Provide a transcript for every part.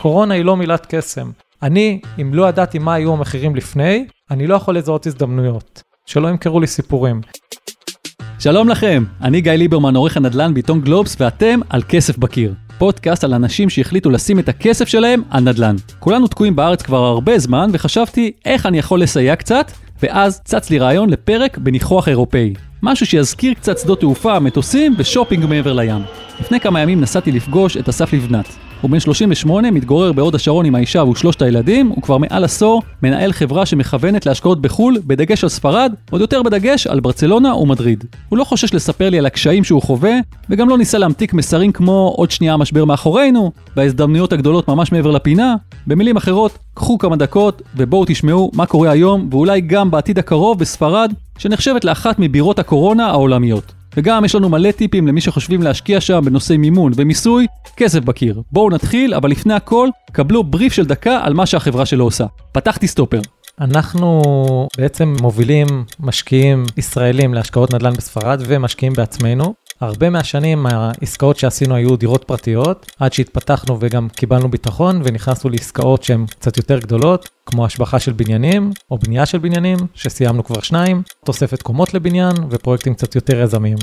קורונה היא לא מילת קסם. אני, אם לא ידעתי מה היו המחירים לפני, אני לא יכול לזהות הזדמנויות. שלא ימכרו לי סיפורים. שלום לכם, אני גיא ליברמן, עורך הנדל"ן בעיתון גלובס, ואתם על כסף בקיר. פודקאסט על אנשים שהחליטו לשים את הכסף שלהם על נדל"ן. כולנו תקועים בארץ כבר הרבה זמן, וחשבתי איך אני יכול לסייע קצת, ואז צץ לי רעיון לפרק בניחוח אירופאי. משהו שיזכיר קצת שדות תעופה, מטוסים ושופינג מעבר לים. לפני כמה ימים נסעתי לפגוש את אסף לבנת. הוא בן 38, מתגורר בהוד השרון עם האישה ושלושת הילדים, הוא כבר מעל עשור מנהל חברה שמכוונת להשקעות בחו"ל, בדגש על ספרד, עוד יותר בדגש על ברצלונה ומדריד. הוא לא חושש לספר לי על הקשיים שהוא חווה, וגם לא ניסה להמתיק מסרים כמו עוד שנייה המשבר מאחורינו, וההזדמנויות הגדולות ממש מעבר לפינה. במילים אחרות, קחו כמה דקות ובואו תשמעו מה קורה היום, ואולי גם בעתיד הקרוב בספרד, שנחשבת לאחת מבירות הקורונה העולמיות. וגם יש לנו מלא טיפים למי שחושבים להשקיע שם בנושאי מימון ומיסוי, כסף בקיר. בואו נתחיל, אבל לפני הכל, קבלו בריף של דקה על מה שהחברה שלו עושה. פתחתי סטופר. אנחנו בעצם מובילים משקיעים ישראלים להשקעות נדל"ן בספרד ומשקיעים בעצמנו. הרבה מהשנים העסקאות שעשינו היו דירות פרטיות, עד שהתפתחנו וגם קיבלנו ביטחון ונכנסנו לעסקאות שהן קצת יותר גדולות, כמו השבחה של בניינים או בנייה של בניינים, שסיימנו כבר שניים, תוספת קומות לבניין ופרויקטים קצת יותר יזמיים.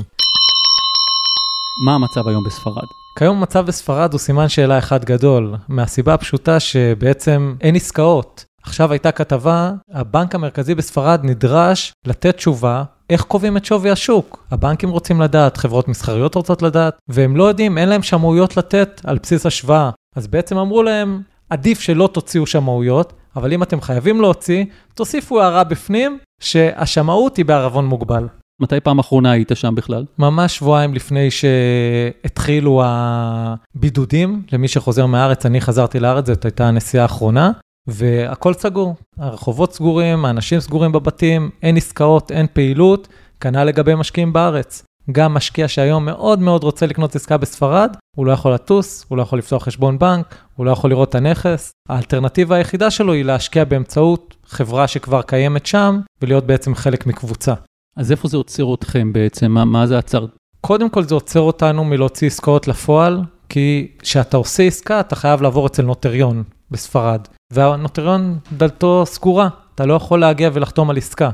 מה המצב היום בספרד? כיום המצב בספרד הוא סימן שאלה אחד גדול, מהסיבה הפשוטה שבעצם אין עסקאות. עכשיו הייתה כתבה, הבנק המרכזי בספרד נדרש לתת תשובה איך קובעים את שווי השוק. הבנקים רוצים לדעת, חברות מסחריות רוצות לדעת, והם לא יודעים, אין להם שמאויות לתת על בסיס השוואה. אז בעצם אמרו להם, עדיף שלא תוציאו שמאויות, אבל אם אתם חייבים להוציא, תוסיפו הערה בפנים שהשמאות היא בערבון מוגבל. מתי פעם אחרונה היית שם בכלל? ממש שבועיים לפני שהתחילו הבידודים, למי שחוזר מהארץ, אני חזרתי לארץ, זאת הייתה הנסיעה האחרונה, והכל סגור. הרחובות סגורים, האנשים סגורים בבתים, אין עסקאות, אין פעילות, כנ"ל לגבי משקיעים בארץ. גם משקיע שהיום מאוד מאוד רוצה לקנות עסקה בספרד, הוא לא יכול לטוס, הוא לא יכול לפתוח חשבון בנק, הוא לא יכול לראות את הנכס. האלטרנטיבה היחידה שלו היא להשקיע באמצעות חברה שכבר קיימת שם, ולהיות בעצם חלק מקבוצה. אז איפה זה עוצר אתכם בעצם? מה, מה זה עצר? קודם כל זה עוצר אותנו מלהוציא עסקאות לפועל, כי כשאתה עושה עסקה אתה חייב לעבור אצל נוטריון בספרד, והנוטריון דלתו סגורה, אתה לא יכול להגיע ולחתום על עסקה.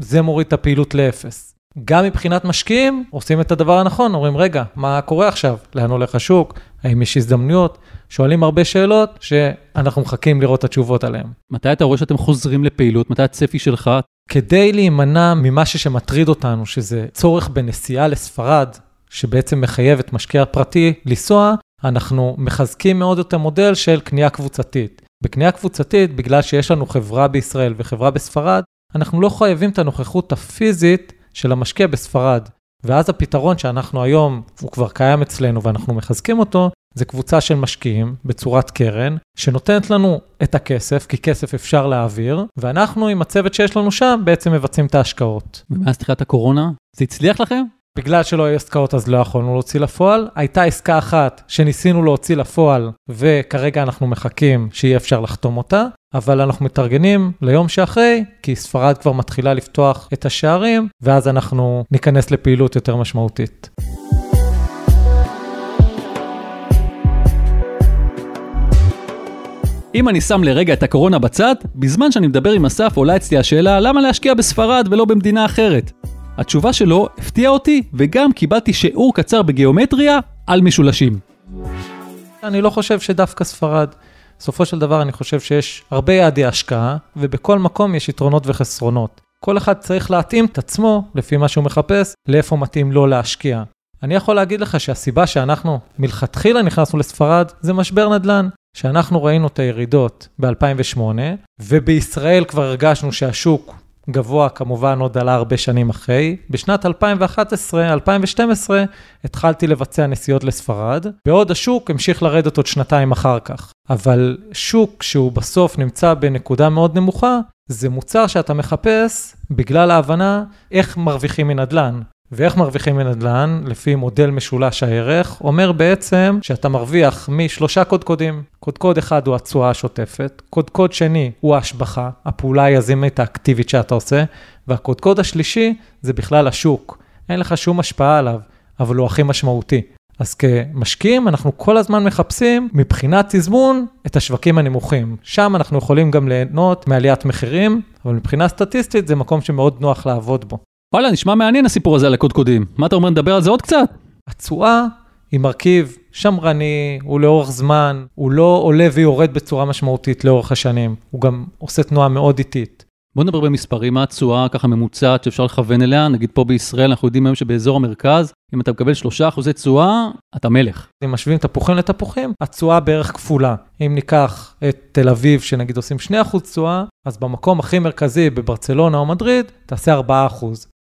זה מוריד את הפעילות לאפס. גם מבחינת משקיעים, עושים את הדבר הנכון, אומרים, רגע, מה קורה עכשיו? לאן הולך השוק? האם יש הזדמנויות? שואלים הרבה שאלות שאנחנו מחכים לראות את התשובות עליהן. מתי אתה רואה שאתם חוזרים לפעילות? מתי הצפי שלך? כדי להימנע ממשהו שמטריד אותנו, שזה צורך בנסיעה לספרד, שבעצם מחייב את משקיע פרטי לנסוע, אנחנו מחזקים מאוד את המודל של קנייה קבוצתית. בקנייה קבוצתית, בגלל שיש לנו חברה בישראל וחברה בספרד, אנחנו לא חייבים את הנוכחות הפיזית של המשקיע בספרד. ואז הפתרון שאנחנו היום, הוא כבר קיים אצלנו ואנחנו מחזקים אותו, זה קבוצה של משקיעים בצורת קרן, שנותנת לנו את הכסף, כי כסף אפשר להעביר, ואנחנו עם הצוות שיש לנו שם בעצם מבצעים את ההשקעות. ומאז תחילת הקורונה, זה הצליח לכם? בגלל שלא היו עסקאות אז לא יכולנו להוציא לפועל. הייתה עסקה אחת שניסינו להוציא לפועל, וכרגע אנחנו מחכים שיהיה אפשר לחתום אותה, אבל אנחנו מתארגנים ליום שאחרי, כי ספרד כבר מתחילה לפתוח את השערים, ואז אנחנו ניכנס לפעילות יותר משמעותית. אם אני שם לרגע את הקורונה בצד, בזמן שאני מדבר עם אסף עולה אצלי השאלה למה להשקיע בספרד ולא במדינה אחרת. התשובה שלו הפתיעה אותי, וגם קיבלתי שיעור קצר בגיאומטריה על משולשים. אני לא חושב שדווקא ספרד. בסופו של דבר אני חושב שיש הרבה יעדי השקעה, ובכל מקום יש יתרונות וחסרונות. כל אחד צריך להתאים את עצמו, לפי מה שהוא מחפש, לאיפה מתאים לו להשקיע. אני יכול להגיד לך שהסיבה שאנחנו מלכתחילה נכנסנו לספרד זה משבר נדל"ן. שאנחנו ראינו את הירידות ב-2008, ובישראל כבר הרגשנו שהשוק גבוה כמובן עוד עלה הרבה שנים אחרי. בשנת 2011-2012 התחלתי לבצע נסיעות לספרד, בעוד השוק המשיך לרדת עוד שנתיים אחר כך. אבל שוק שהוא בסוף נמצא בנקודה מאוד נמוכה, זה מוצר שאתה מחפש בגלל ההבנה איך מרוויחים מנדל"ן. ואיך מרוויחים מנדל"ן, לפי מודל משולש הערך, אומר בעצם שאתה מרוויח משלושה קודקודים. קודקוד אחד הוא התשואה השוטפת, קודקוד שני הוא ההשבחה, הפעולה היזמית האקטיבית שאתה עושה, והקודקוד השלישי זה בכלל השוק. אין לך שום השפעה עליו, אבל הוא הכי משמעותי. אז כמשקיעים, אנחנו כל הזמן מחפשים, מבחינת תזמון, את השווקים הנמוכים. שם אנחנו יכולים גם ליהנות מעליית מחירים, אבל מבחינה סטטיסטית זה מקום שמאוד נוח לעבוד בו. וואלה, נשמע מעניין הסיפור הזה על הקודקודים. מה אתה אומר, נדבר על זה עוד קצת? התשואה היא מרכיב שמרני, הוא לאורך זמן, הוא לא עולה ויורד בצורה משמעותית לאורך השנים, הוא גם עושה תנועה מאוד איטית. בוא נדבר במספרים, מה התשואה ככה ממוצעת שאפשר לכוון אליה? נגיד פה בישראל אנחנו יודעים היום שבאזור המרכז, אם אתה מקבל 3% תשואה, אתה מלך. אם משווים תפוחים לתפוחים, התשואה בערך כפולה. אם ניקח את תל אביב, שנגיד עושים 2% תשואה, אז במקום הכי מרכזי בברצלונה או מדריד, תעשה 4%.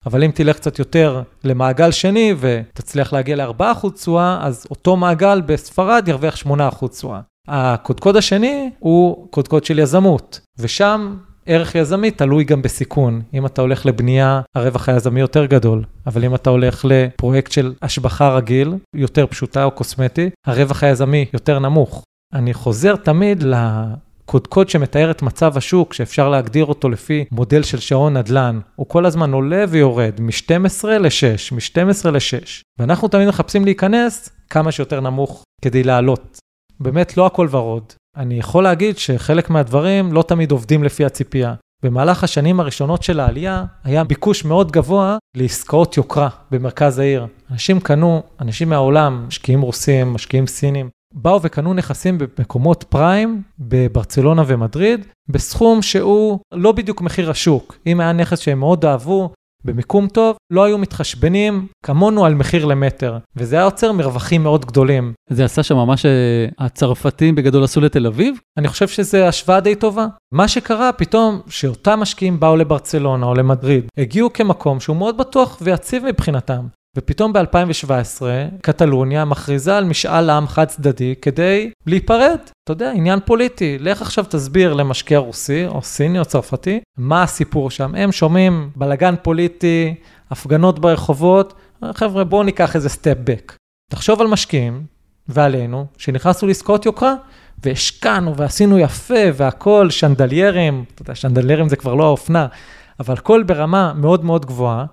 אבל אם תלך קצת יותר למעגל שני ותצליח להגיע ל-4% תשואה, אז אותו מעגל בספרד ירוויח 8% תשואה. הקודקוד השני הוא קודקוד של יזמות, ושם ערך יזמי תלוי גם בסיכון. אם אתה הולך לבנייה, הרווח היזמי יותר גדול, אבל אם אתה הולך לפרויקט של השבחה רגיל, יותר פשוטה או קוסמטי, הרווח היזמי יותר נמוך. אני חוזר תמיד לקודקוד שמתאר את מצב השוק, שאפשר להגדיר אותו לפי מודל של שעון נדל"ן. הוא כל הזמן עולה ויורד, מ-12 ל-6, מ-12 ל-6. ואנחנו תמיד מחפשים להיכנס כמה שיותר נמוך כדי לעלות. באמת לא הכל ורוד. אני יכול להגיד שחלק מהדברים לא תמיד עובדים לפי הציפייה. במהלך השנים הראשונות של העלייה, היה ביקוש מאוד גבוה לעסקאות יוקרה במרכז העיר. אנשים קנו, אנשים מהעולם, משקיעים רוסים, משקיעים סינים, באו וקנו נכסים במקומות פריים בברצלונה ומדריד, בסכום שהוא לא בדיוק מחיר השוק. אם היה נכס שהם מאוד אהבו, במיקום טוב, לא היו מתחשבנים כמונו על מחיר למטר, וזה היה יוצר מרווחים מאוד גדולים. זה עשה שם ממש הצרפתים בגדול עשו לתל אביב? אני חושב שזו השוואה די טובה. מה שקרה פתאום, שאותם משקיעים באו לברצלונה או למדריד, הגיעו כמקום שהוא מאוד בטוח ויציב מבחינתם. ופתאום ב-2017, קטלוניה מכריזה על משאל עם חד צדדי כדי להיפרד. אתה יודע, עניין פוליטי. לך עכשיו תסביר למשקיע רוסי, או סיני, או צרפתי, מה הסיפור שם. הם שומעים בלגן פוליטי, הפגנות ברחובות, חבר'ה, בואו ניקח איזה סטפ בק. תחשוב על משקיעים, ועלינו, שנכנסנו לעסקאות יוקרה, והשקענו ועשינו יפה, והכול שנדליירים, אתה יודע, שנדליירים זה כבר לא האופנה, אבל הכל ברמה מאוד מאוד גבוהה,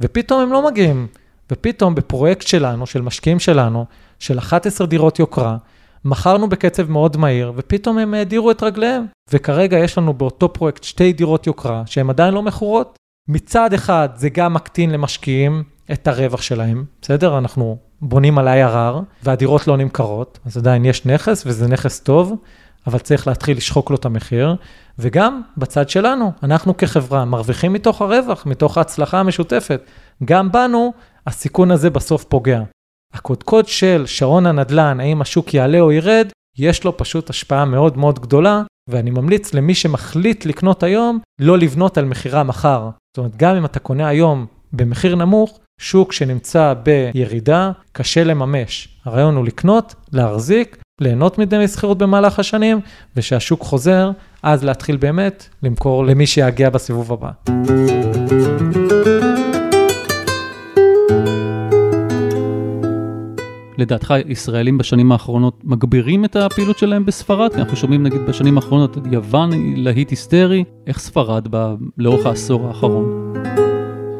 ופתאום הם לא מגיעים. ופתאום בפרויקט שלנו, של משקיעים שלנו, של 11 דירות יוקרה, מכרנו בקצב מאוד מהיר, ופתאום הם האדירו את רגליהם. וכרגע יש לנו באותו פרויקט שתי דירות יוקרה, שהן עדיין לא מכורות. מצד אחד, זה גם מקטין למשקיעים את הרווח שלהם, בסדר? אנחנו בונים על IRR, והדירות לא נמכרות, אז עדיין יש נכס, וזה נכס טוב, אבל צריך להתחיל לשחוק לו את המחיר. וגם בצד שלנו, אנחנו כחברה מרוויחים מתוך הרווח, מתוך ההצלחה המשותפת. גם בנו הסיכון הזה בסוף פוגע. הקודקוד של שעון הנדל"ן, האם השוק יעלה או ירד, יש לו פשוט השפעה מאוד מאוד גדולה, ואני ממליץ למי שמחליט לקנות היום, לא לבנות על מכירה מחר. זאת אומרת, גם אם אתה קונה היום במחיר נמוך, שוק שנמצא בירידה, קשה לממש. הרעיון הוא לקנות, להחזיק, ליהנות מדמי שכירות במהלך השנים, ושהשוק חוזר, אז להתחיל באמת למכור למי שיגיע בסיבוב הבא. לדעתך, ישראלים בשנים האחרונות מגבירים את הפעילות שלהם בספרד? כי אנחנו שומעים נגיד בשנים האחרונות יוון להיט היסטרי, איך ספרד בא לאורך העשור האחרון?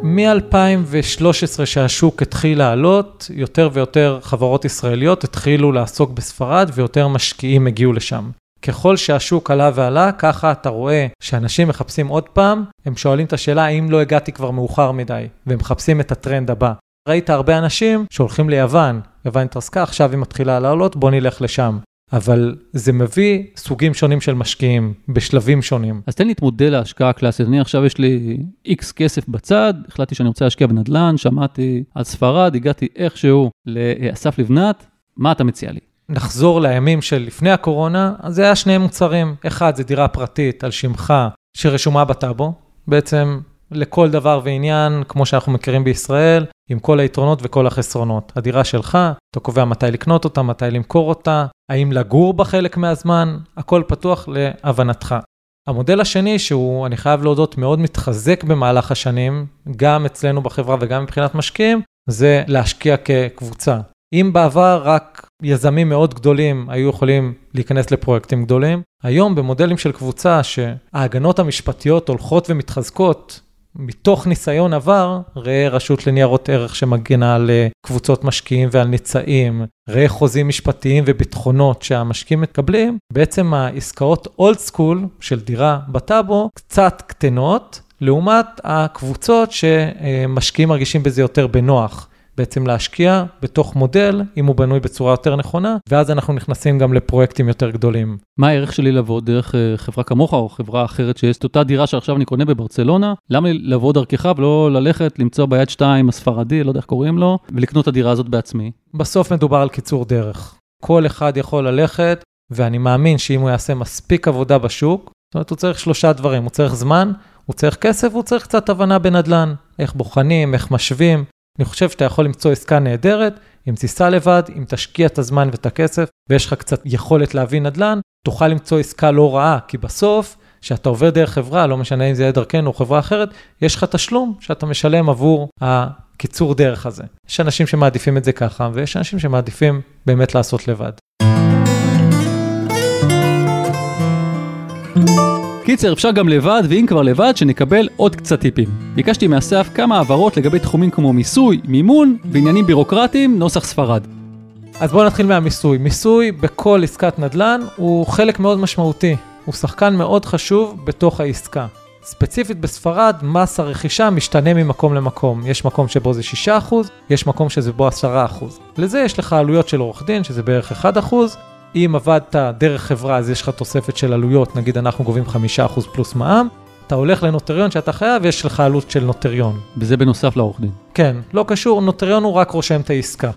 מ-2013 שהשוק התחיל לעלות, יותר ויותר חברות ישראליות התחילו לעסוק בספרד ויותר משקיעים הגיעו לשם. ככל שהשוק עלה ועלה, ככה אתה רואה שאנשים מחפשים עוד פעם, הם שואלים את השאלה האם לא הגעתי כבר מאוחר מדי, והם מחפשים את הטרנד הבא. ראית הרבה אנשים שהולכים ליוון, יוון התרסקה, עכשיו היא מתחילה לעלות, בוא נלך לשם. אבל זה מביא סוגים שונים של משקיעים, בשלבים שונים. אז תן לי את מודל ההשקעה הקלאסית. אני עכשיו יש לי איקס כסף בצד, החלטתי שאני רוצה להשקיע בנדל"ן, שמעתי על ספרד, הגעתי איכשהו לאסף לבנת, מה אתה מציע לי? נחזור לימים של לפני הקורונה, אז זה היה שני מוצרים. אחד, זה דירה פרטית על שמך שרשומה בטאבו. בעצם לכל דבר ועניין, כמו שאנחנו מכירים בישראל, עם כל היתרונות וכל החסרונות. הדירה שלך, אתה קובע מתי לקנות אותה, מתי למכור אותה, האם לגור בה חלק מהזמן, הכל פתוח להבנתך. המודל השני, שהוא, אני חייב להודות, מאוד מתחזק במהלך השנים, גם אצלנו בחברה וגם מבחינת משקיעים, זה להשקיע כקבוצה. אם בעבר רק יזמים מאוד גדולים היו יכולים להיכנס לפרויקטים גדולים, היום במודלים של קבוצה שההגנות המשפטיות הולכות ומתחזקות מתוך ניסיון עבר, ראה רשות לניירות ערך שמגנה על אה, קבוצות משקיעים ועל ניצאים, ראה חוזים משפטיים וביטחונות שהמשקיעים מקבלים, בעצם העסקאות אולד סקול של דירה בטאבו קצת קטנות, לעומת הקבוצות שמשקיעים מרגישים בזה יותר בנוח. בעצם להשקיע בתוך מודל, אם הוא בנוי בצורה יותר נכונה, ואז אנחנו נכנסים גם לפרויקטים יותר גדולים. מה הערך שלי לבוא דרך אה, חברה כמוך או חברה אחרת שיש את אותה דירה שעכשיו אני קונה בברצלונה? למה לי לבוא דרכך ולא ללכת, למצוא ביד שתיים הספרדי, לא יודע איך קוראים לו, ולקנות את הדירה הזאת בעצמי? בסוף מדובר על קיצור דרך. כל אחד יכול ללכת, ואני מאמין שאם הוא יעשה מספיק עבודה בשוק, זאת אומרת, הוא צריך שלושה דברים, הוא צריך זמן, הוא צריך כסף, הוא צריך קצת הבנה בנדל"ן. איך בוחנים, איך משווים, אני חושב שאתה יכול למצוא עסקה נהדרת, אם תיסע לבד, אם תשקיע את הזמן ואת הכסף, ויש לך קצת יכולת להבין נדל"ן, תוכל למצוא עסקה לא רעה, כי בסוף, כשאתה עובר דרך חברה, לא משנה אם זה יהיה דרכנו או חברה אחרת, יש לך תשלום שאתה משלם עבור הקיצור דרך הזה. יש אנשים שמעדיפים את זה ככה, ויש אנשים שמעדיפים באמת לעשות לבד. קיצר, אפשר גם לבד, ואם כבר לבד, שנקבל עוד קצת טיפים. ביקשתי מאסף כמה הבהרות לגבי תחומים כמו מיסוי, מימון ועניינים בירוקרטיים, נוסח ספרד. אז בואו נתחיל מהמיסוי. מיסוי בכל עסקת נדל"ן הוא חלק מאוד משמעותי. הוא שחקן מאוד חשוב בתוך העסקה. ספציפית בספרד, מס הרכישה משתנה ממקום למקום. יש מקום שבו זה 6%, יש מקום שזה בו 10%. לזה יש לך עלויות של עורך דין, שזה בערך 1%, אם עבדת דרך חברה, אז יש לך תוספת של עלויות, נגיד אנחנו גובים 5% פלוס מע"מ, אתה הולך לנוטריון שאתה חייב, ויש לך עלות של נוטריון. וזה בנוסף לעורך דין. כן, לא קשור, נוטריון הוא רק רושם את העסקה.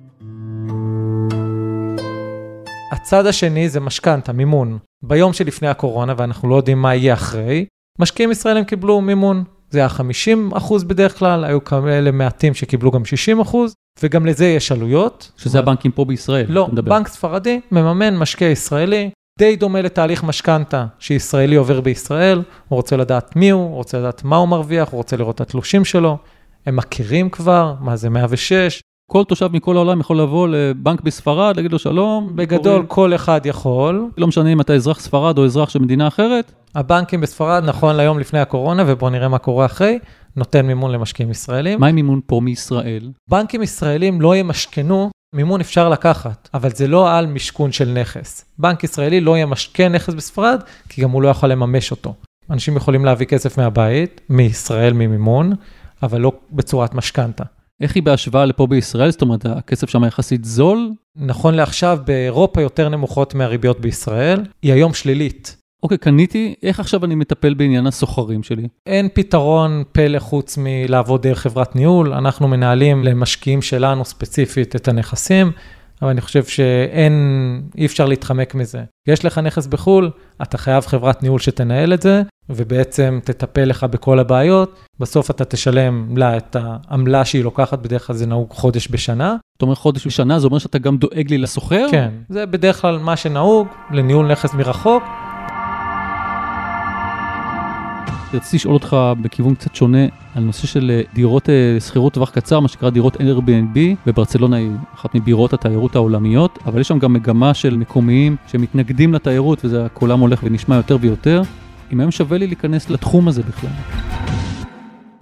הצד השני זה משכנתה, מימון. ביום שלפני הקורונה, ואנחנו לא יודעים מה יהיה אחרי, משקיעים ישראלים קיבלו מימון. זה היה 50 אחוז בדרך כלל, היו כאלה מעטים שקיבלו גם 60 אחוז, וגם לזה יש עלויות. שזה הבנקים פה בישראל, לא, בנק ספרדי מממן משקיע ישראלי, די דומה לתהליך משכנתה שישראלי עובר בישראל, הוא רוצה לדעת מי הוא, הוא רוצה לדעת מה הוא מרוויח, הוא רוצה לראות את התלושים שלו, הם מכירים כבר, מה זה 106. כל תושב מכל העולם יכול לבוא לבנק בספרד, להגיד לו שלום. בגדול. כל אחד יכול. לא משנה אם אתה אזרח ספרד או אזרח של מדינה אחרת. הבנקים בספרד, נכון להיום לפני הקורונה, ובואו נראה מה קורה אחרי, נותן מימון למשקיעים ישראלים. מה עם מימון פה מישראל? בנקים ישראלים לא ימשכנו, מימון אפשר לקחת, אבל זה לא על משכון של נכס. בנק ישראלי לא ימשכן נכס בספרד, כי גם הוא לא יכול לממש אותו. אנשים יכולים להביא כסף מהבית, מישראל, ממימון, אבל לא בצורת משכנתה. איך היא בהשוואה לפה בישראל? זאת אומרת, הכסף שם יחסית זול? נכון לעכשיו, באירופה יותר נמוכות מהריביות בישראל. היא היום שלילית. אוקיי, קניתי, איך עכשיו אני מטפל בעניין הסוחרים שלי? אין פתרון פלא חוץ מלעבוד דרך חברת ניהול. אנחנו מנהלים למשקיעים שלנו ספציפית את הנכסים, אבל אני חושב שאין, אי אפשר להתחמק מזה. יש לך נכס בחו"ל, אתה חייב חברת ניהול שתנהל את זה, ובעצם תטפל לך בכל הבעיות. בסוף אתה תשלם לה את העמלה שהיא לוקחת, בדרך כלל זה נהוג חודש בשנה. אתה אומר חודש בשנה, זה אומר שאתה גם דואג לי לסוחר? כן, זה בדרך כלל מה שנהוג, לניהול נכס מרחוק. רציתי לשאול אותך בכיוון קצת שונה על נושא של אה, דירות אה, שכירות טווח קצר, מה שנקרא דירות Airbnb, וברצלונה היא אחת מבירות התיירות העולמיות, אבל יש שם גם מגמה של מקומיים שמתנגדים לתיירות, וזה קולם הולך ונשמע יותר ויותר. אם היום שווה לי להיכנס לתחום הזה בכלל.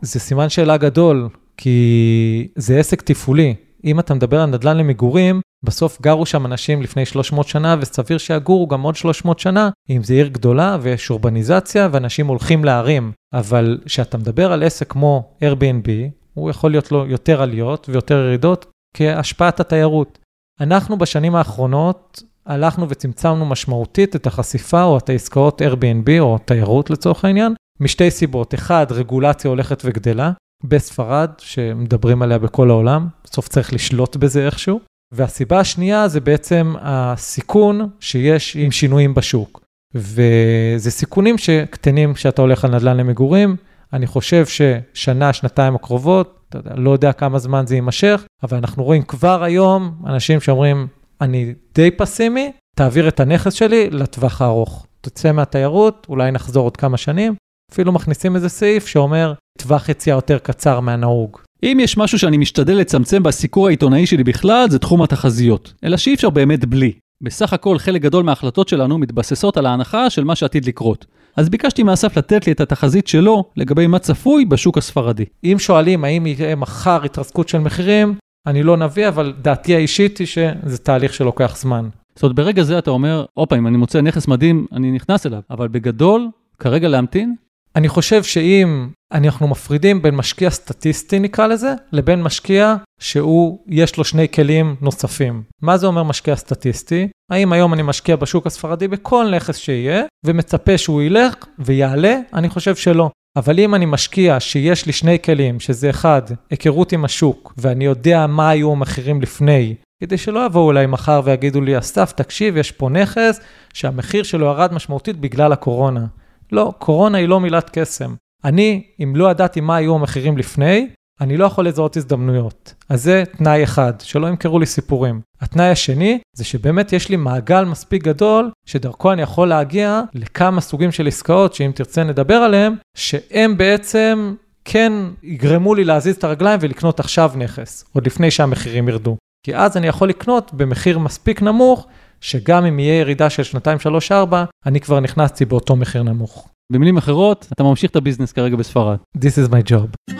זה סימן שאלה גדול, כי זה עסק תפעולי. אם אתה מדבר על נדל"ן למגורים, בסוף גרו שם אנשים לפני 300 שנה, וסביר שיגורו גם עוד 300 שנה, אם זו עיר גדולה ויש אורבניזציה ואנשים הולכים לערים. אבל כשאתה מדבר על עסק כמו Airbnb, הוא יכול להיות לו יותר עליות ויותר ירידות כהשפעת התיירות. אנחנו בשנים האחרונות הלכנו וצמצמנו משמעותית את החשיפה או את העסקאות Airbnb או תיירות לצורך העניין, משתי סיבות. אחד, רגולציה הולכת וגדלה בספרד, שמדברים עליה בכל העולם, בסוף צריך לשלוט בזה איכשהו. והסיבה השנייה זה בעצם הסיכון שיש עם שינויים בשוק. וזה סיכונים שקטנים כשאתה הולך על נדל"ן למגורים. אני חושב ששנה, שנתיים הקרובות, אתה יודע, לא יודע כמה זמן זה יימשך, אבל אנחנו רואים כבר היום אנשים שאומרים, אני די פסימי, תעביר את הנכס שלי לטווח הארוך. תצא מהתיירות, אולי נחזור עוד כמה שנים, אפילו מכניסים איזה סעיף שאומר טווח יציאה יותר קצר מהנהוג. אם יש משהו שאני משתדל לצמצם בסיקור העיתונאי שלי בכלל, זה תחום התחזיות. אלא שאי אפשר באמת בלי. בסך הכל חלק גדול מההחלטות שלנו מתבססות על ההנחה של מה שעתיד לקרות. אז ביקשתי מאסף לתת לי את התחזית שלו לגבי מה צפוי בשוק הספרדי. אם שואלים האם יהיה מחר התרסקות של מחירים, אני לא נביא, אבל דעתי האישית היא שזה תהליך שלוקח זמן. זאת אומרת, ברגע זה אתה אומר, הופה, אם אני מוצא נכס מדהים, אני נכנס אליו, אבל בגדול, כרגע להמתין? אני חושב שאם אנחנו מפרידים בין משקיע סטטיסטי נקרא לזה, לבין משקיע שהוא, יש לו שני כלים נוספים. מה זה אומר משקיע סטטיסטי? האם היום אני משקיע בשוק הספרדי בכל נכס שיהיה, ומצפה שהוא ילך ויעלה? אני חושב שלא. אבל אם אני משקיע שיש לי שני כלים, שזה אחד, היכרות עם השוק, ואני יודע מה היו המחירים לפני, כדי שלא יבואו אליי מחר ויגידו לי, אסף, תקשיב, יש פה נכס שהמחיר שלו ירד משמעותית בגלל הקורונה. לא, קורונה היא לא מילת קסם. אני, אם לא ידעתי מה היו המחירים לפני, אני לא יכול לזהות הזדמנויות. אז זה תנאי אחד, שלא ימכרו לי סיפורים. התנאי השני, זה שבאמת יש לי מעגל מספיק גדול, שדרכו אני יכול להגיע לכמה סוגים של עסקאות, שאם תרצה נדבר עליהם, שהם בעצם כן יגרמו לי להזיז את הרגליים ולקנות עכשיו נכס, עוד לפני שהמחירים ירדו. כי אז אני יכול לקנות במחיר מספיק נמוך, שגם אם יהיה ירידה של שנתיים, שלוש, ארבע, אני כבר נכנסתי באותו מחיר נמוך. במילים אחרות, אתה ממשיך את הביזנס כרגע בספרד. This is my job.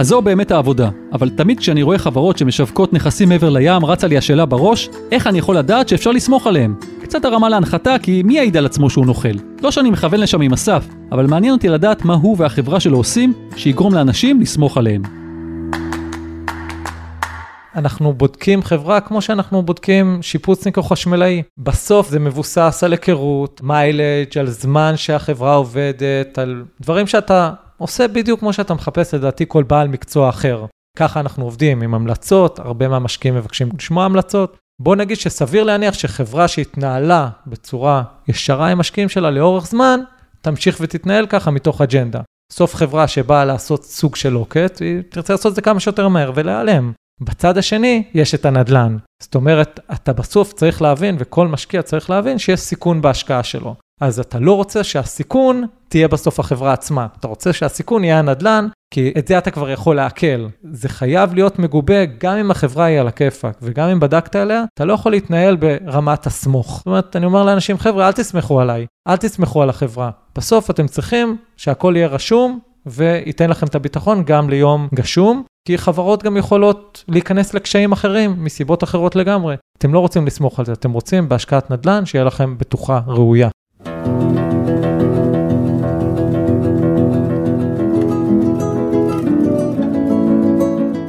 אז זו באמת העבודה, אבל תמיד כשאני רואה חברות שמשווקות נכסים מעבר לים, רצה לי השאלה בראש, איך אני יכול לדעת שאפשר לסמוך עליהם? קצת הרמה להנחתה, כי מי יעיד על עצמו שהוא נוכל? לא שאני מכוון לשם עם אסף, אבל מעניין אותי לדעת מה הוא והחברה שלו עושים, שיגרום לאנשים לסמוך עליהם. אנחנו בודקים חברה כמו שאנחנו בודקים שיפוצניק או חשמלאי. בסוף זה מבוסס על היכרות, מיילג', על זמן שהחברה עובדת, על דברים שאתה עושה בדיוק כמו שאתה מחפש לדעתי כל בעל מקצוע אחר. ככה אנחנו עובדים עם המלצות, הרבה מהמשקיעים מבקשים לשמוע המלצות. בוא נגיד שסביר להניח שחברה שהתנהלה בצורה ישרה עם משקיעים שלה לאורך זמן, תמשיך ותתנהל ככה מתוך אג'נדה. סוף חברה שבאה לעשות סוג של לוקט, היא תרצה לעשות את זה כמה שיותר מהר ולהיעלם. בצד השני יש את הנדל"ן. זאת אומרת, אתה בסוף צריך להבין, וכל משקיע צריך להבין, שיש סיכון בהשקעה שלו. אז אתה לא רוצה שהסיכון תהיה בסוף החברה עצמה. אתה רוצה שהסיכון יהיה הנדל"ן, כי את זה אתה כבר יכול לעכל. זה חייב להיות מגובה גם אם החברה היא על הכיפאק, וגם אם בדקת עליה, אתה לא יכול להתנהל ברמת הסמוך. זאת אומרת, אני אומר לאנשים, חבר'ה, אל תסמכו עליי, אל תסמכו על החברה. בסוף אתם צריכים שהכל יהיה רשום, וייתן לכם את הביטחון גם ליום גשום, כי חברות גם יכולות להיכנס לקשיים אחרים, מסיבות אחרות לגמרי. אתם לא רוצים לסמוך על זה, אתם רוצים בהשקעת נדל"ן שיהיה לכם בטוחה ראויה.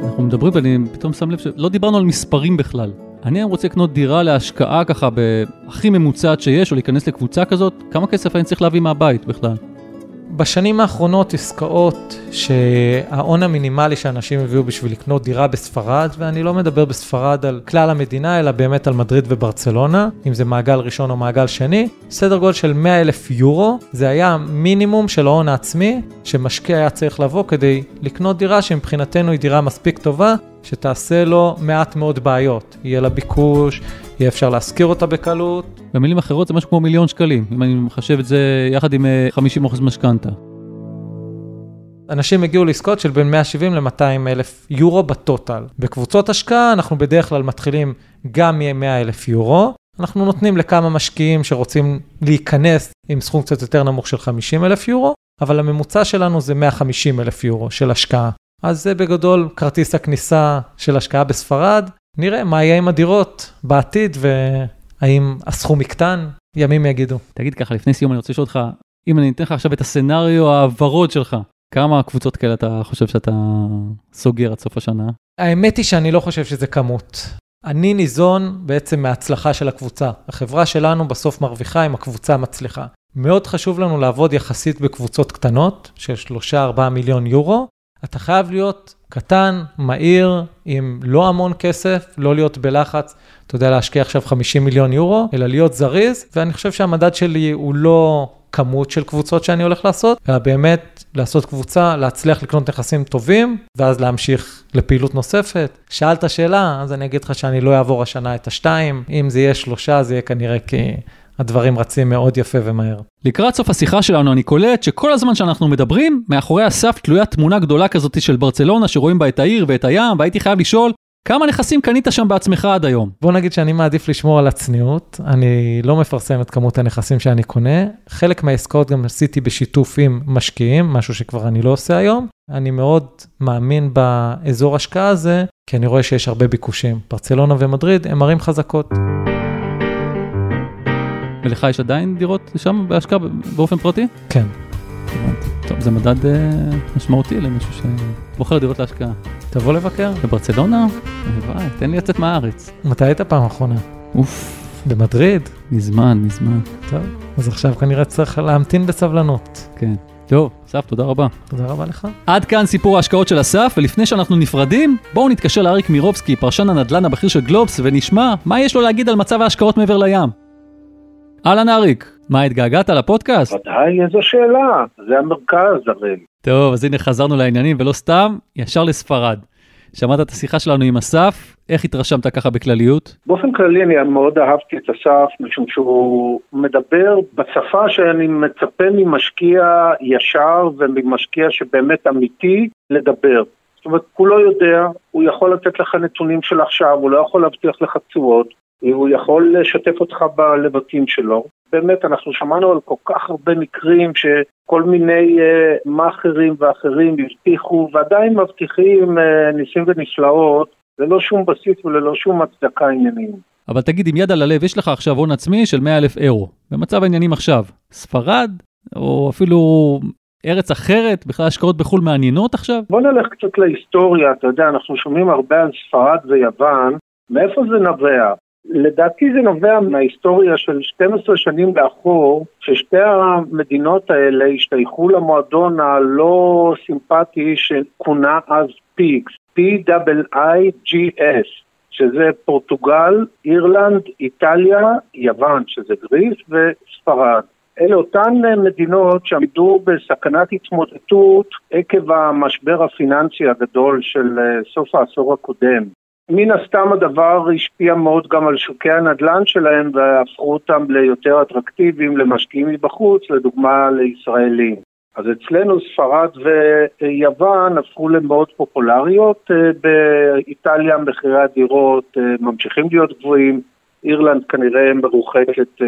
אנחנו מדברים ואני פתאום שם לב שלא דיברנו על מספרים בכלל. אני היום רוצה לקנות דירה להשקעה ככה בהכי ממוצעת שיש, או להיכנס לקבוצה כזאת, כמה כסף אני צריך להביא מהבית בכלל? בשנים האחרונות עסקאות שההון המינימלי שאנשים הביאו בשביל לקנות דירה בספרד, ואני לא מדבר בספרד על כלל המדינה, אלא באמת על מדריד וברצלונה, אם זה מעגל ראשון או מעגל שני, סדר גודל של 100 אלף יורו, זה היה מינימום של ההון העצמי שמשקיע היה צריך לבוא כדי לקנות דירה שמבחינתנו היא דירה מספיק טובה, שתעשה לו מעט מאוד בעיות. יהיה לה ביקוש, יהיה אפשר להשכיר אותה בקלות. במילים אחרות זה משהו כמו מיליון שקלים, אם אני מחשב את זה יחד עם 50% משכנתה. אנשים הגיעו לעסקאות של בין 170 ל-200 אלף יורו בטוטל. בקבוצות השקעה אנחנו בדרך כלל מתחילים גם מ-100 אלף יורו. אנחנו נותנים לכמה משקיעים שרוצים להיכנס עם סכום קצת יותר נמוך של 50 אלף יורו, אבל הממוצע שלנו זה 150 אלף יורו של השקעה. אז זה בגדול כרטיס הכניסה של השקעה בספרד. נראה מה יהיה עם הדירות בעתיד והאם הסכום יקטן, ימים יגידו. תגיד ככה, לפני סיום אני רוצה לשאול אותך, אם אני אתן לך עכשיו את הסצנריו הוורוד שלך, כמה קבוצות כאלה אתה חושב שאתה סוגר עד סוף השנה? האמת היא שאני לא חושב שזה כמות. אני ניזון בעצם מההצלחה של הקבוצה. החברה שלנו בסוף מרוויחה אם הקבוצה מצליחה. מאוד חשוב לנו לעבוד יחסית בקבוצות קטנות, של 3-4 מיליון יורו, אתה חייב להיות קטן, מהיר, עם לא המון כסף, לא להיות בלחץ, אתה יודע, להשקיע עכשיו 50 מיליון יורו, אלא להיות זריז, ואני חושב שהמדד שלי הוא לא כמות של קבוצות שאני הולך לעשות, אלא באמת לעשות קבוצה, להצליח לקנות נכסים טובים, ואז להמשיך לפעילות נוספת. שאלת שאלה, אז אני אגיד לך שאני לא אעבור השנה את השתיים, אם זה יהיה שלושה, זה יהיה כנראה כי... הדברים רצים מאוד יפה ומהר. לקראת סוף השיחה שלנו אני קולט שכל הזמן שאנחנו מדברים, מאחורי הסף תלויה תמונה גדולה כזאת של ברצלונה שרואים בה את העיר ואת הים, והייתי חייב לשאול, כמה נכסים קנית שם בעצמך עד היום? בוא נגיד שאני מעדיף לשמור על הצניעות, אני לא מפרסם את כמות הנכסים שאני קונה. חלק מהעסקאות גם עשיתי בשיתוף עם משקיעים, משהו שכבר אני לא עושה היום. אני מאוד מאמין באזור השקעה הזה, כי אני רואה שיש הרבה ביקושים. ברצלונה ומדריד הם ערים חזקות. ולך יש עדיין דירות שם בהשקעה באופן פרטי? כן. טוב, זה מדד אה, משמעותי למישהו שבוחר דירות להשקעה. תבוא לבקר. בברצלונה? וואי, תן לי לצאת מהארץ. מתי היית פעם אחרונה? אוף, במדריד? מזמן, מזמן. טוב, אז עכשיו כנראה צריך להמתין בסבלנות. כן. טוב, אסף, תודה רבה. תודה רבה לך. עד כאן סיפור ההשקעות של אסף, ולפני שאנחנו נפרדים, בואו נתקשר לאריק מירובסקי, פרשן הנדל"ן הבכיר של גלובס, ונשמע מה יש לו להגיד על מצב ההשקעות מעבר לים. אהלן אריק, מה התגעגעת לפודקאסט? ודאי, איזו שאלה, זה המרכז הרי. טוב, אז הנה חזרנו לעניינים, ולא סתם, ישר לספרד. שמעת את השיחה שלנו עם אסף, איך התרשמת ככה בכלליות? באופן כללי אני מאוד אהבתי את אסף, משום שהוא מדבר בשפה שאני מצפה ממשקיע ישר וממשקיע שבאמת אמיתי לדבר. זאת אומרת, הוא לא יודע, הוא יכול לתת לך נתונים של עכשיו, הוא לא יכול להבטיח לך תשואות, הוא יכול לשתף אותך בלבטים שלו. באמת, אנחנו שמענו על כל כך הרבה מקרים שכל מיני uh, מאכערים ואחרים הבטיחו ועדיין מבטיחים uh, ניסים ונפלאות ללא שום בסיס וללא שום הצדקה עניינים. אבל תגיד, עם יד על הלב, יש לך עכשיו הון עצמי של 100 אלף אירו. במצב העניינים עכשיו, ספרד, או אפילו ארץ אחרת, בכלל השקעות בחו"ל מעניינות עכשיו? בוא נלך קצת להיסטוריה, אתה יודע, אנחנו שומעים הרבה על ספרד ויוון, מאיפה זה נובע? לדעתי זה נובע מההיסטוריה של 12 שנים לאחור, ששתי המדינות האלה השתייכו למועדון הלא סימפטי שכונה אז PIIGS, P-I-I-G-S, שזה פורטוגל, אירלנד, איטליה, יוון, שזה Greece, וספרד. אלה אותן מדינות שעמדו בסכנת התמוטטות עקב המשבר הפיננסי הגדול של סוף העשור הקודם. מן הסתם הדבר השפיע מאוד גם על שוקי הנדל"ן שלהם והפכו אותם ליותר אטרקטיביים למשקיעים מבחוץ, לדוגמה לישראלים. אז אצלנו ספרד ויוון הפכו למאוד פופולריות, באיטליה מחירי הדירות ממשיכים להיות גבוהים, אירלנד כנראה מרוחקת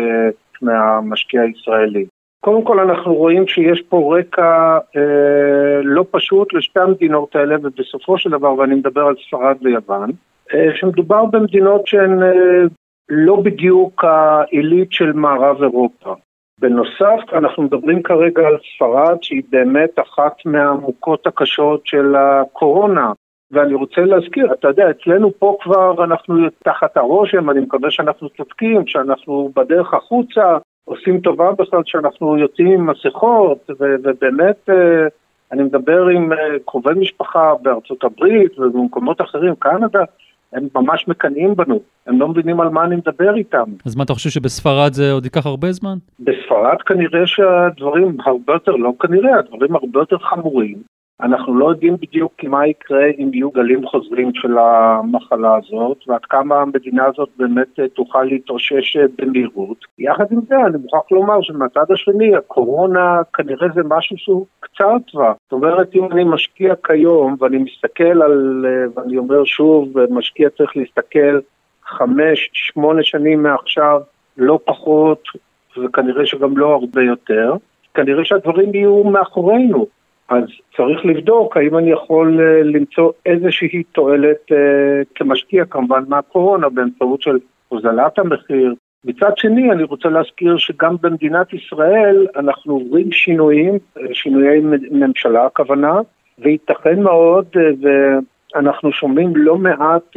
מהמשקיע הישראלי. קודם כל אנחנו רואים שיש פה רקע אה, לא פשוט לשתי המדינות האלה ובסופו של דבר, ואני מדבר על ספרד ויוון, אה, שמדובר במדינות שהן אה, לא בדיוק העילית של מערב אירופה. בנוסף, אנחנו מדברים כרגע על ספרד שהיא באמת אחת מהמוכות הקשות של הקורונה. ואני רוצה להזכיר, אתה יודע, אצלנו פה כבר אנחנו תחת הרושם, אני מקווה שאנחנו צודקים, שאנחנו בדרך החוצה, עושים טובה בכלל שאנחנו יוצאים עם מסכות, ובאמת אני מדבר עם קרובי משפחה בארצות הברית ובמקומות אחרים, קנדה, הם ממש מקנאים בנו, הם לא מבינים על מה אני מדבר איתם. אז מה אתה חושב שבספרד זה עוד ייקח הרבה זמן? בספרד כנראה שהדברים הרבה יותר, לא כנראה, הדברים הרבה יותר חמורים. אנחנו לא יודעים בדיוק מה יקרה אם יהיו גלים חוזרים של המחלה הזאת, ועד כמה המדינה הזאת באמת תוכל להתאושש במהירות. יחד עם זה, אני מוכרח לומר שמהצד השני, הקורונה כנראה זה משהו שהוא קצר טווח. זאת אומרת, אם אני משקיע כיום, ואני מסתכל על, ואני אומר שוב, משקיע צריך להסתכל חמש, שמונה שנים מעכשיו, לא פחות, וכנראה שגם לא הרבה יותר, כנראה שהדברים יהיו מאחורינו. אז צריך לבדוק האם אני יכול למצוא איזושהי תועלת כמשקיע כמובן מהקורונה באמצעות של הוזלת המחיר. מצד שני אני רוצה להזכיר שגם במדינת ישראל אנחנו עוברים שינויים, שינויי ממשלה הכוונה, וייתכן מאוד ואנחנו שומעים לא מעט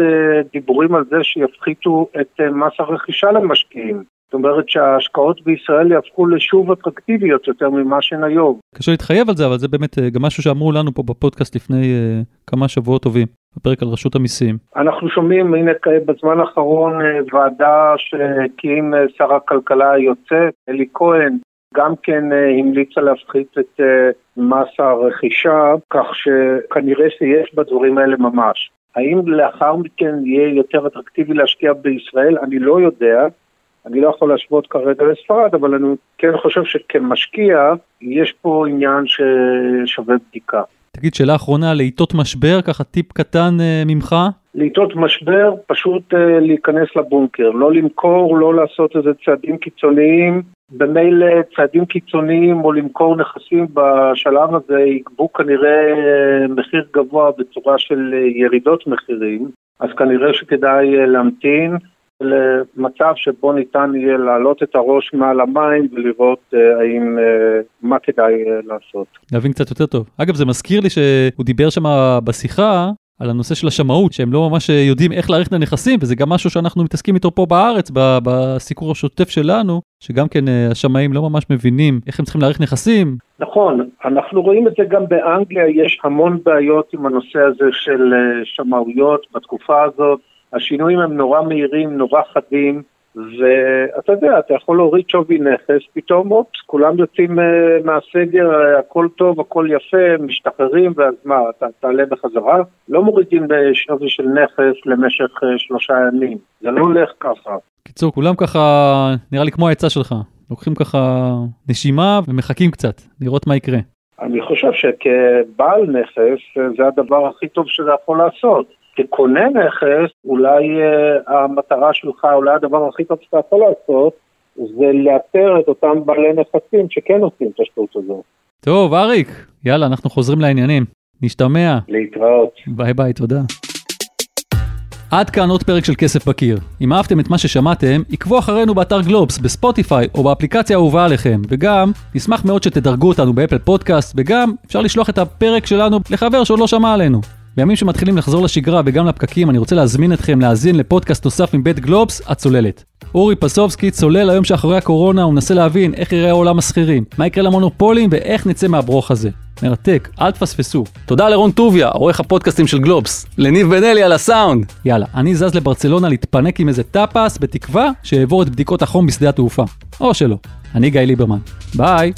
דיבורים על זה שיפחיתו את מס הרכישה למשקיעים. זאת אומרת שההשקעות בישראל יהפכו לשוב אטרקטיביות יותר ממה שהן היום. קשה להתחייב על זה, אבל זה באמת גם משהו שאמרו לנו פה בפודקאסט לפני uh, כמה שבועות טובים, בפרק על רשות המיסים. אנחנו שומעים, הנה בזמן האחרון ועדה שהקים שר הכלכלה היוצא, אלי כהן, גם כן המליצה להפחית את מס הרכישה, כך שכנראה שיש בדברים האלה ממש. האם לאחר מכן יהיה יותר אטרקטיבי להשקיע בישראל? אני לא יודע. אני לא יכול להשוות כרגע לספרד, אבל אני כן חושב שכמשקיע, יש פה עניין ששווה בדיקה. תגיד, שאלה אחרונה, לעיתות משבר, ככה טיפ קטן אה, ממך? לעיתות משבר, פשוט אה, להיכנס לבונקר, לא למכור, לא לעשות איזה צעדים קיצוניים. במילא צעדים קיצוניים או למכור נכסים בשלב הזה יגבו כנראה אה, מחיר גבוה בצורה של אה, ירידות מחירים, אז כנראה שכדאי אה, להמתין. למצב שבו ניתן יהיה להעלות את הראש מעל המים ולראות uh, האם, uh, מה כדאי uh, לעשות. להבין קצת יותר טוב. אגב, זה מזכיר לי שהוא דיבר שם בשיחה על הנושא של השמאות, שהם לא ממש יודעים איך להעריך את הנכסים, וזה גם משהו שאנחנו מתעסקים איתו פה בארץ, בסיקור השוטף שלנו, שגם כן השמאים לא ממש מבינים איך הם צריכים להעריך נכסים. נכון, אנחנו רואים את זה גם באנגליה, יש המון בעיות עם הנושא הזה של שמאויות בתקופה הזאת. השינויים הם נורא מהירים, נורא חדים, ואתה יודע, אתה יכול להוריד שווי נכס, פתאום אופס, כולם יוצאים uh, מהסגר, uh, הכל טוב, הכל יפה, משתחררים, ואז מה, אתה תעלה בחזרה? לא מורידים בשווי של נכס למשך uh, שלושה ימים, זה לא הולך ככה. קיצור, כולם ככה, נראה לי כמו העצה שלך, לוקחים ככה נשימה ומחכים קצת, לראות מה יקרה. אני חושב שכבעל נכס זה הדבר הכי טוב שזה יכול לעשות. כקונה נכס, אולי uh, המטרה שלך, אולי הדבר הכי טוב שאתה יכול לעשות, זה לאתר את אותם בעלי נכסים שכן עושים את השטות הזו. טוב, אריק, יאללה, אנחנו חוזרים לעניינים. נשתמע. להתראות. ביי ביי, תודה. עד כאן עוד פרק של כסף בקיר. אם אהבתם את מה ששמעתם, עקבו אחרינו באתר גלובס, בספוטיפיי או באפליקציה האהובה עליכם, וגם, נשמח מאוד שתדרגו אותנו באפל פודקאסט, וגם, אפשר לשלוח את הפרק שלנו לחבר שעוד לא שמע עלינו. בימים שמתחילים לחזור לשגרה וגם לפקקים, אני רוצה להזמין אתכם להאזין לפודקאסט נוסף מבית גלובס, הצוללת. אורי פסובסקי צולל ליום שאחרי הקורונה, הוא מנסה להבין איך יראה עולם השכירים, מה יקרה למונופולים ואיך נצא מהברוך הזה. מרתק, אל תפספסו. תודה לרון טוביה, עורך הפודקאסטים של גלובס. לניב בן אלי על הסאונד. יאללה, אני זז לברצלונה להתפנק עם איזה טאפס, בתקווה שאעבור את בדיקות החום בשדה התעופה. או שלא. אני גיא ליברמן. ביי.